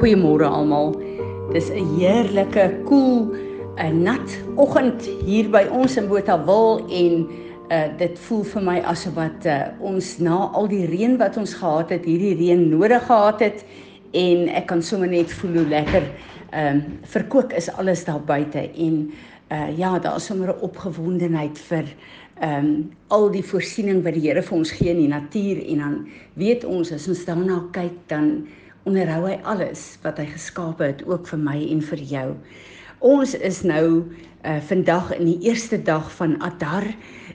Goeiemôre almal. Dis 'n heerlike, koel, cool, 'n nat oggend hier by ons in Botawil en uh dit voel vir my asof wat uh, ons na al die reën wat ons gehad het, hierdie reën nodig gehad het en ek kan sommer net voel hoe lekker ehm um, verkoop is alles daar buite en uh ja, daar is sommer 'n opgewondenheid vir ehm um, al die voorsiening wat die Here vir ons gee in die natuur en dan weet ons as ons daarna kyk dan onderhou hy alles wat hy geskaap het ook vir my en vir jou. Ons is nou uh vandag in die eerste dag van Adar,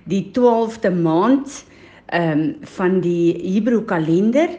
die 12de maand ehm um, van die Hebreë kalender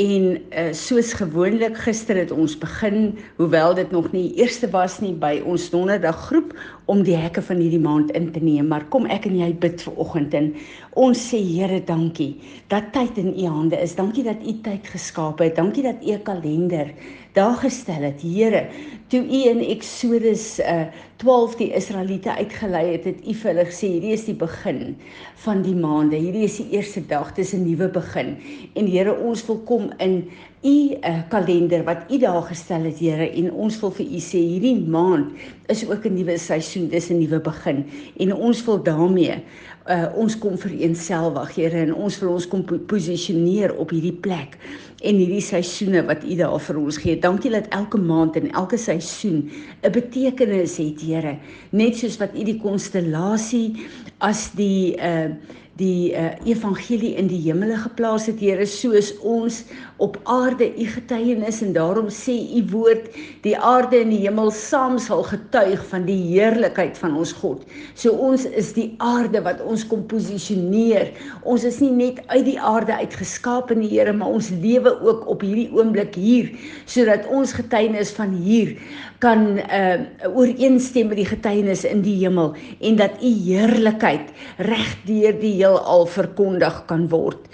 En uh, soos gewoonlik gister het ons begin, hoewel dit nog nie eerste was nie by ons donderdag groep om die hekke van hierdie maand in te neem, maar kom ek en jy bid vir oggend en ons sê Here, dankie dat tyd in u hande is. Dankie dat u tyd geskaap het. Dankie dat u 'n kalender daar gestel het. Here, toe u in Eksodus uh, 12 die Israeliete uitgelei het, het u vir hulle gesê hierdie is die begin van die maande. Hierdie is die eerste dag, dis 'n nuwe begin. En Here, ons wil kom in u uh, kalender wat u daar gestel het, Here, en ons wil vir u sê hierdie maand is ook 'n nuwe seisoen, dis 'n nuwe begin. En ons wil daarmee uh, ons kom vereenselwig, Here, en ons wil ons kom posisioneer op hierdie plek en hierdie seisoene wat U daar vir ons gee. Dankie dat elke maand en elke seisoen 'n betekenis het, Here. Net soos wat U die konstellasie as die uh die uh, evangelie in die hemele geplaas het Here soos ons op aarde u getuienis en daarom sê u woord die aarde en die hemel saam sal getuig van die heerlikheid van ons God. So ons is die aarde wat ons kom posisioneer. Ons is nie net uit die aarde uitgeskaap in die Here maar ons lewe ook op hierdie oomblik hier sodat ons getuienis van hier kan uh ooreenstem met die getuienis in die hemel en dat u heerlikheid reg deur die heelal verkondig kan word.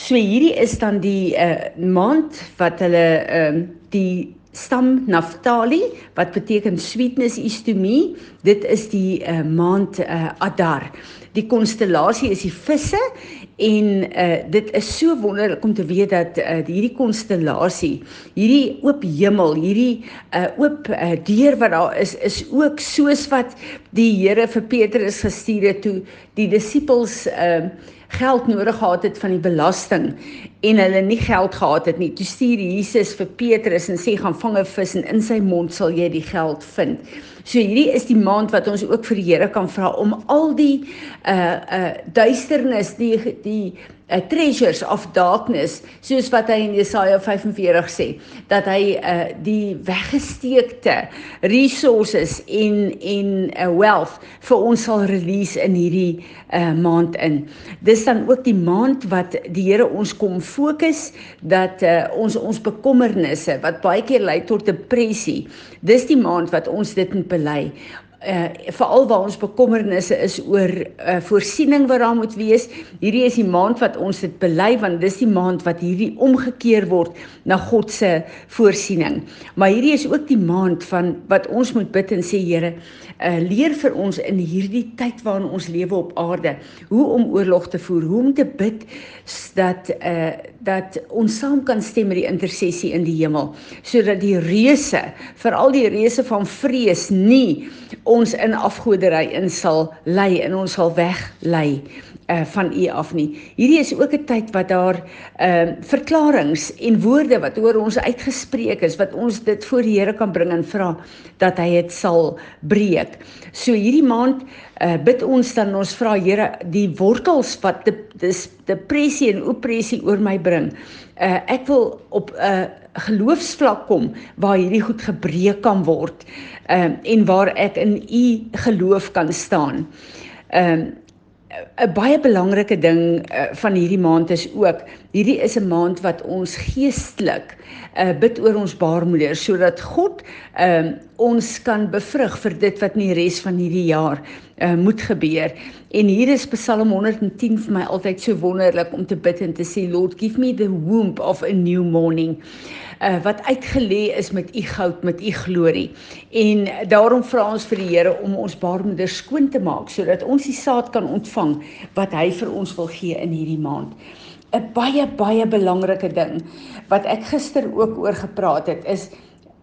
So hierdie is dan die uh maand wat hulle ehm uh, die stam Naftali wat beteken sweetness is to me. Dit is die uh maand uh Adar. Die konstellasie is die visse en uh dit is so wonderlik om te weet dat uh hierdie konstellasie, hierdie oop hemel, hierdie uh oop uh, deur wat daar is is ook soos wat die Here vir Petrus gestuur het toe die disippels uh geld nodig gehad het van die belasting en hulle nie geld gehad het nie. Toe stuur Jesus vir Petrus en sê gaan vang 'n vis en in sy mond sal jy die geld vind. So hierdie is die maand wat ons ook vir die Here kan vra om al die uh uh duisternis, die die uh, treasures of darkness soos wat hy in Jesaja 45 sê dat hy uh, die weggesteekte resources in in 'n uh, wealth vir ons sal release in hierdie uh, maand in. Dis dan ook die maand wat die Here ons kom fokus dat uh, ons ons bekommernisse wat baie keer lei tot depressie. Dis die maand wat ons dit moet bely uh veral waar ons bekommernisse is oor uh voorsiening wat daar moet wees. Hierdie is die maand wat ons dit bely want dis die maand wat hierdie omgekeer word na God se voorsiening. Maar hierdie is ook die maand van wat ons moet bid en sê Here, uh leer vir ons in hierdie tyd waarin ons lewe op aarde hoe om oorlog te voer, hoe om te bid dat uh dat ons saam kan stem met die intersessie in die hemel sodat die reuse, veral die reuse van vrees nie ons in afgodery in sal lei en ons sal weglei uh van u af nie. Hierdie is ook 'n tyd wat daar ehm uh, verklaringe en woorde wat oor ons uitgespreek is wat ons dit voor die Here kan bring en vra dat hy dit sal breek. So hierdie maand uh bid ons dan ons vra Here die wortels wat dis depressie en opressie oor my bring. Uh ek wil op 'n uh, geloofsvlak kom waar hierdie goed gebreek kan word. Uh, en waar ek in u geloof kan staan. Ehm uh, 'n baie belangrike ding uh, van hierdie maand is ook hierdie is 'n maand wat ons geestelik uh, bid oor ons baarmoeder sodat God uh, ons kan bevrug vir dit wat in die res van hierdie jaar uh, moet gebeur. En hier is Psalm 110 vir my altyd so wonderlik om te bid en te sê Lord give me the womb of a new morning uh, wat uitgelê is met u goud met u glorie. En daarom vra ons vir die Here om ons baarmoeder skoon te maak sodat ons die saad kan ontvang wat hy vir ons wil gee in hierdie maand. 'n baie baie belangrike ding wat ek gister ook oor gepraat het is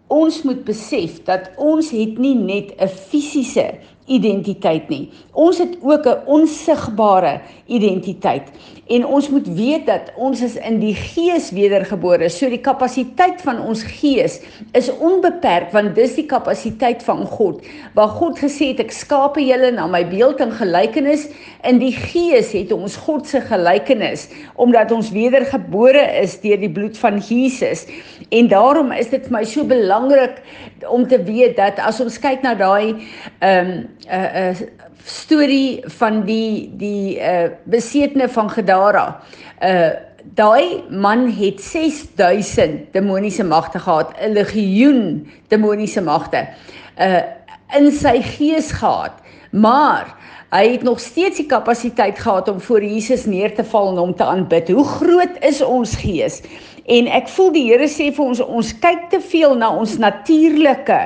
ons moet besef dat ons het nie net 'n fisiese identiteit nie. Ons het ook 'n onsigbare identiteit. En ons moet weet dat ons is in die gees wedergebore. So die kapasiteit van ons gees is onbeperk want dis die kapasiteit van God. Waar God gesê het ek skape julle na my beeld en gelykenis, in die gees het ons God se gelykenis omdat ons wedergebore is deur die bloed van Jesus. En daarom is dit vir my so belangrik om te weet dat as ons kyk na daai ehm um, 'n uh, 'n uh, storie van die die uh besetene van Gadara. Uh daai man het 6000 demoniese magte gehad, 'n legioen demoniese magte uh in sy gees gehad. Maar hy het nog steeds die kapasiteit gehad om voor Jesus neer te val en hom te aanbid. Hoe groot is ons gees? En ek voel die Here sê vir ons ons kyk te veel na ons natuurlike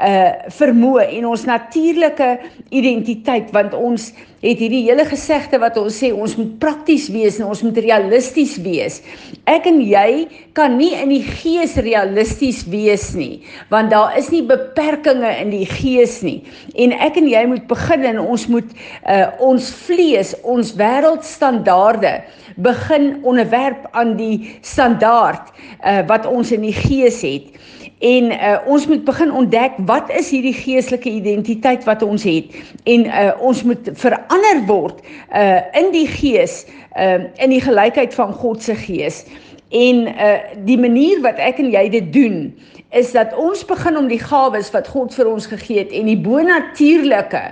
uh vermoë en ons natuurlike identiteit want ons het hierdie hele gesegde wat ons sê ons moet prakties wees en ons moet realisties wees. Ek en jy kan nie in die gees realisties wees nie want daar is nie beperkings in die gees nie. En ek en jy moet begin en ons moet uh ons vlees, ons wêreldstandaarde begin onderwerp aan die standaard uh wat ons in die gees het. En uh, ons moet begin ontdek wat is hierdie geestelike identiteit wat ons het en uh, ons moet verander word uh, in die gees uh, in die gelykheid van God se gees. En uh, die manier wat ek en jy dit doen is dat ons begin om die gawes wat God vir ons gegee het en die bonatuurlike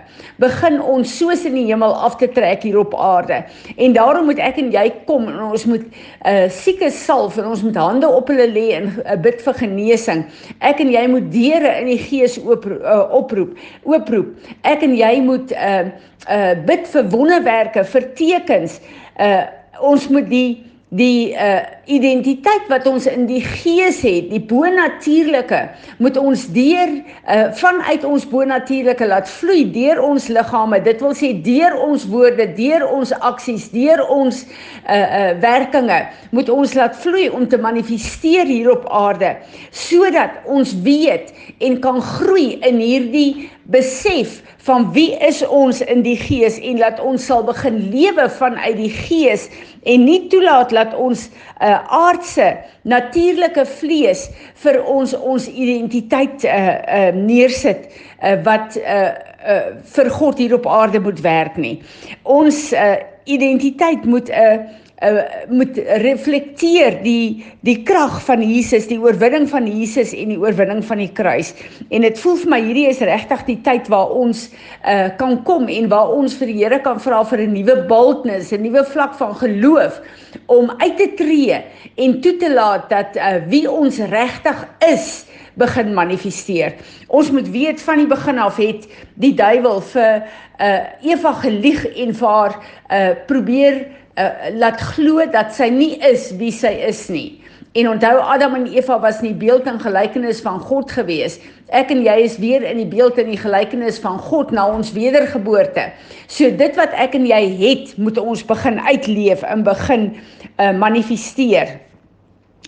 begin ons soos in die hemel af te trek hier op aarde. En daarom moet ek en jy kom en ons moet uh siekes salf en ons moet hande op hulle lê en uh, bid vir genesing. Ek en jy moet deure in die gees oop uh, oproep, ooproep. Ek en jy moet uh uh bid vir wonderwerke, vir tekens. Uh ons moet die die uh identiteit wat ons in die gees het, die bonatuurlike, moet ons deur uh vanuit ons bonatuurlike laat vloei deur ons liggame. Dit wil sê deur ons woorde, deur ons aksies, deur ons uh uh werkinge moet ons laat vloei om te manifesteer hier op aarde sodat ons weet en kan groei in hierdie besef van wie is ons in die gees en laat ons sal begin lewe vanuit die gees en nie toelaat dat ons uh, aardse natuurlike vlees vir ons ons identiteit uh, uh, neersit uh, wat uh, uh, vir God hier op aarde moet werk nie. Ons uh, identiteit moet 'n uh, uh, moet reflekteer die die krag van Jesus, die oorwinning van Jesus en die oorwinning van die kruis. En dit voel vir my hierdie is regtig die tyd waar ons uh, kan kom en waar ons vir die Here kan vra vir 'n nuwe boldness, 'n nuwe vlak van geloof om uit te tree en toe te laat dat uh, wie ons regtig is begin manifesteer. Ons moet weet van die begin af het die duiwel vir uh Eva gelieg en vir haar uh probeer uh, laat glo dat sy nie is wie sy is nie. En onthou Adam en Eva was nie beeld en gelykenis van God gewees. Ek en jy is weer in die beeld en die gelykenis van God na ons wedergeboorte. So dit wat ek en jy het, moet ons begin uitleef en begin uh, manifesteer.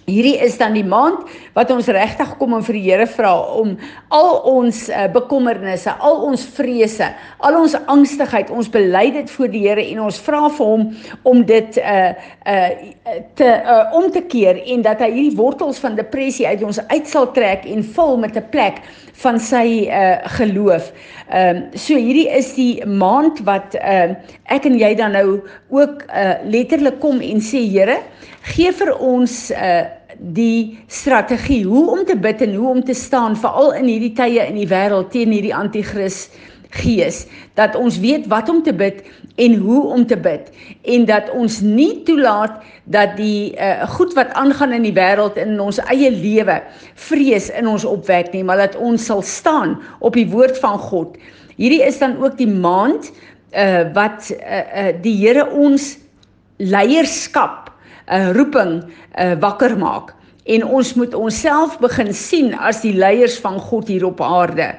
Hierdie is dan die maand wat ons regtig kom om vir die Here vra om al ons uh, bekommernisse, al ons vrese, al ons angstigheid, ons bely dit voor die Here en ons vra vir hom om dit uh uh te uh, om te keer en dat hy hierdie wortels van depressie uit ons uit sal trek en vul met 'n plek van sy uh geloof. Ehm um, so hierdie is die maand wat ehm uh, ek en jy dan nou ook uh letterlik kom en sê Here, gee vir ons uh die strategie hoe om te bid en hoe om te staan veral in hierdie tye in die wêreld teen hierdie anti-kris gees dat ons weet wat om te bid en hoe om te bid en dat ons nie toelaat dat die uh, goed wat aangaan in die wêreld in ons eie lewe vrees in ons opwek nie maar dat ons sal staan op die woord van God. Hierdie is dan ook die maand uh, wat uh, uh, die Here ons leierskap uh, roeping uh, wakker maak en ons moet onsself begin sien as die leiers van God hier op aarde.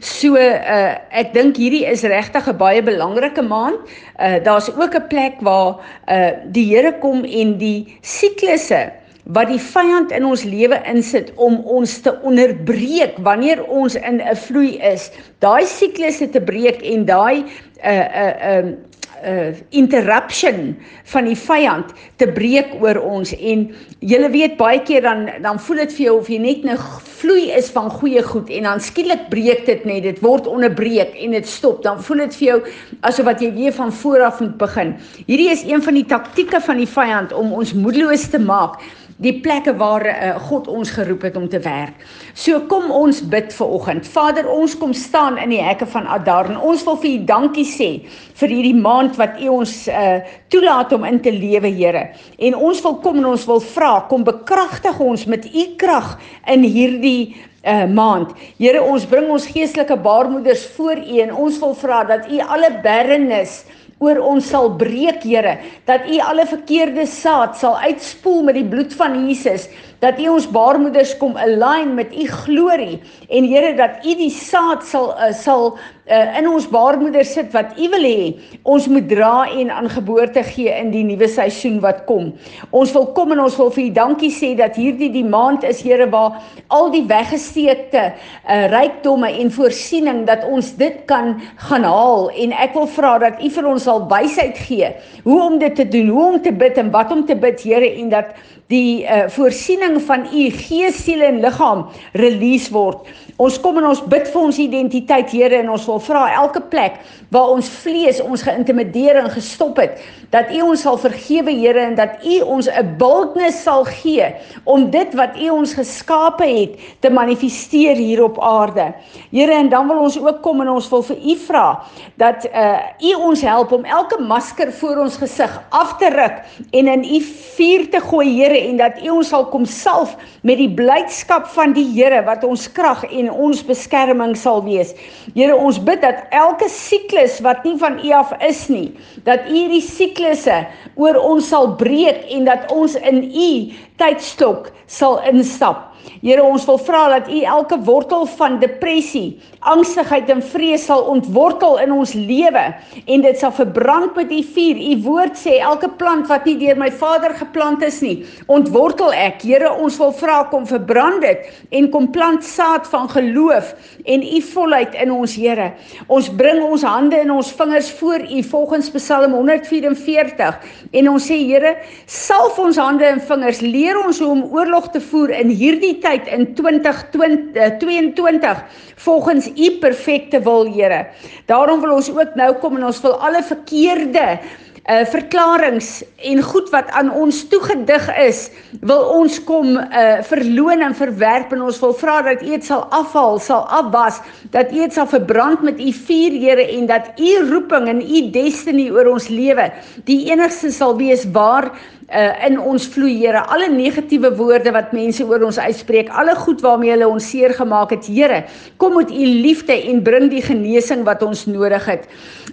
So uh ek dink hierdie is regtig 'n baie belangrike maand. Uh daar's ook 'n plek waar uh die Here kom en die siklusse wat die vyand in ons lewe insit om ons te onderbreek wanneer ons in 'n vloei is. Daai siklusse te breek en daai 'n uh, 'n uh, 'n uh, uh interruption van die vyand te breek oor ons. En jy weet baie keer dan dan voel dit vir jou of jy net 'n vloei is van goeie goed en dan skielik breek dit net. Dit word onderbreek en dit stop. Dan voel dit vir jou asof wat jy weer van voor af moet begin. Hierdie is een van die taktieke van die vyand om ons moedeloos te maak die plekke waar uh, God ons geroep het om te werk. So kom ons bid vir oggend. Vader, ons kom staan in die hekke van Adar en ons wil vir U dankie sê vir hierdie maand wat U ons uh, toelaat om in te lewe, Here. En ons wil kom en ons wil vra, kom bekragtig ons met U krag in hierdie uh, maand. Here, ons bring ons geestelike baarmoeders voor U en ons wil vra dat U alle barrenness oor ons sal breek, Here, dat U alle verkeerde saad sal uitspoel met die bloed van Jesus, dat U ons baarmoeders kom align met U glorie. En Here dat U die saad sal uh, sal uh, in ons baarmoeder sit wat U wil hê. Ons moet dra en aan geboorte gee in die nuwe seisoen wat kom. Ons wil kom en ons wil vir U dankie sê dat hierdie die maand is Here waar al die weggesteekte uh, rykdomme en voorsiening dat ons dit kan gaan haal. En ek wil vra dat U vir ons sal wysheid gee hoe om dit te doen, hoe om te bid en wat om te bid Here en dat die uh, voorsiening van U gees, siel en liggaam release word. Ons kom en ons bid vir ons identiteit, Here, en ons wil vra elke plek waar ons vlees ons geïntimideer en gestop het, dat U ons sal vergewe, Here, en dat U ons 'n boldness sal gee om dit wat U ons geskape het te manifesteer hier op aarde. Here, en dan wil ons ook kom en ons wil vir U vra dat uh U ons help om elke masker voor ons gesig af te ruk en in U vuur te gooi, Here, en dat U ons sal kom salf met die blydskap van die Here wat ons krag en ons beskerming sal wees. Here, ons bid dat elke siklus wat nie van U af is nie, dat U hierdie siklusse oor ons sal breek en dat ons in U tydstok sal instap. Here ons wil vra dat U elke wortel van depressie, angstigheid en vrees sal ontwortel in ons lewe en dit sal verbrand met U vuur. U woord sê elke plant wat nie deur my Vader geplant is nie, ontwortel ek. Here ons wil vra kom verbrand dit en kom plant saad van geloof en U volheid in ons Here. Ons bring ons hande en ons vingers voor U volgens Psalm 144 en ons sê Here, salf ons hande en vingers, leer ons hoe om oorlog te voer in hierdie tyd in 2022 eh, volgens u perfekte wil Here. Daarom wil ons ook nou kom en ons wil alle verkeerde uh verklaringe en goed wat aan ons toegedig is, wil ons kom uh verloon en verwerp en ons wil vra dat U dit sal afhaal, sal afwas, dat U dit sal verbrand met U vuur, Here, en dat U roeping en U destiny oor ons lewe die enigste sal wees waar uh, in ons vloei Here alle negatiewe woorde wat mense oor ons uitspreek alle goed waarmee hulle ons seer gemaak het Here kom met u liefde en bring die genesing wat ons nodig het.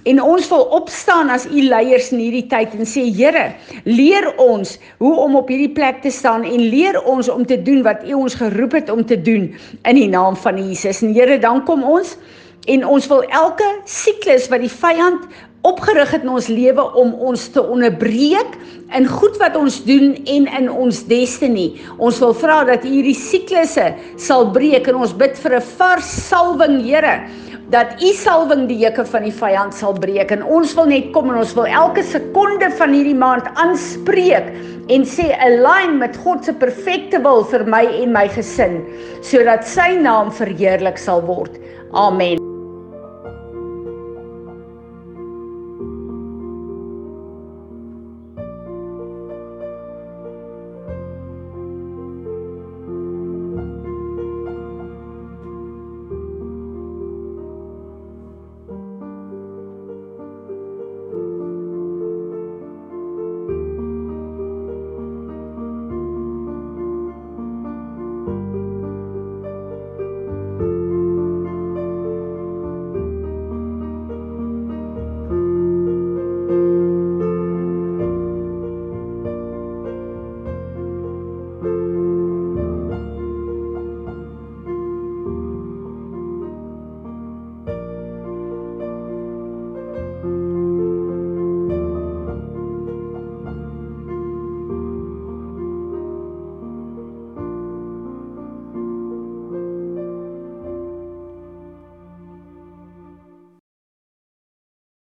En ons wil opstaan as u leiers in hierdie tyd en sê Here leer ons hoe om op hierdie plek te staan en leer ons om te doen wat u ons geroep het om te doen in die naam van Jesus. En Here dan kom ons en ons wil elke siklus wat die vyand opgerig het in ons lewe om ons te onderbreek in goed wat ons doen en in ons destiny. Ons wil vra dat U hierdie siklusse sal breek en ons bid vir 'n vars salwing, Here, dat U salwing die juke van die vyand sal breek en ons wil net kom en ons wil elke sekonde van hierdie maand aanspreek en sê align met God se perfekte wil vir my en my gesin sodat sy naam verheerlik sal word. Amen.